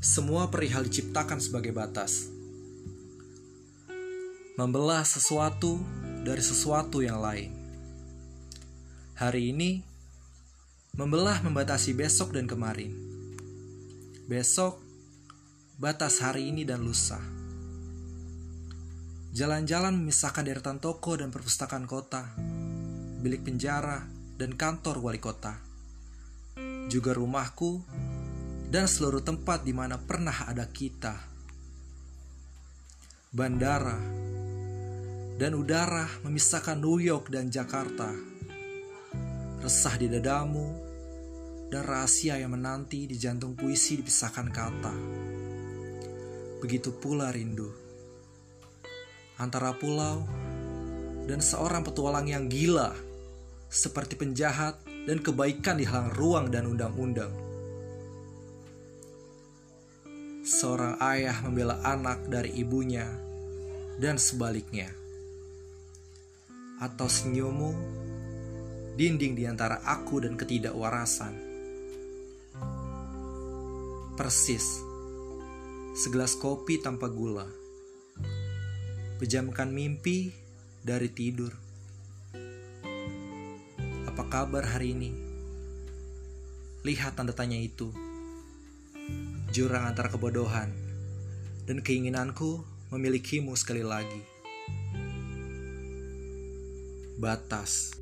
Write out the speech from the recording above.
Semua perihal diciptakan sebagai batas. Membelah sesuatu dari sesuatu yang lain. Hari ini, membelah membatasi besok dan kemarin. Besok, batas hari ini dan lusa. Jalan-jalan memisahkan deretan toko dan perpustakaan kota, bilik penjara, dan kantor wali kota. Juga rumahku dan seluruh tempat di mana pernah ada kita. Bandara dan udara memisahkan New York dan Jakarta. Resah di dadamu dan rahasia yang menanti di jantung puisi dipisahkan kata. Begitu pula rindu antara pulau dan seorang petualang yang gila, seperti penjahat dan kebaikan di halang ruang dan undang-undang. Seorang ayah membela anak dari ibunya, dan sebaliknya, atau senyummu, dinding di antara aku dan ketidakwarasan. Persis, segelas kopi tanpa gula Pejamkan mimpi dari tidur. Apa kabar hari ini? Lihat tanda tanya itu. Jurang antara kebodohan dan keinginanku memilikimu sekali lagi. Batas.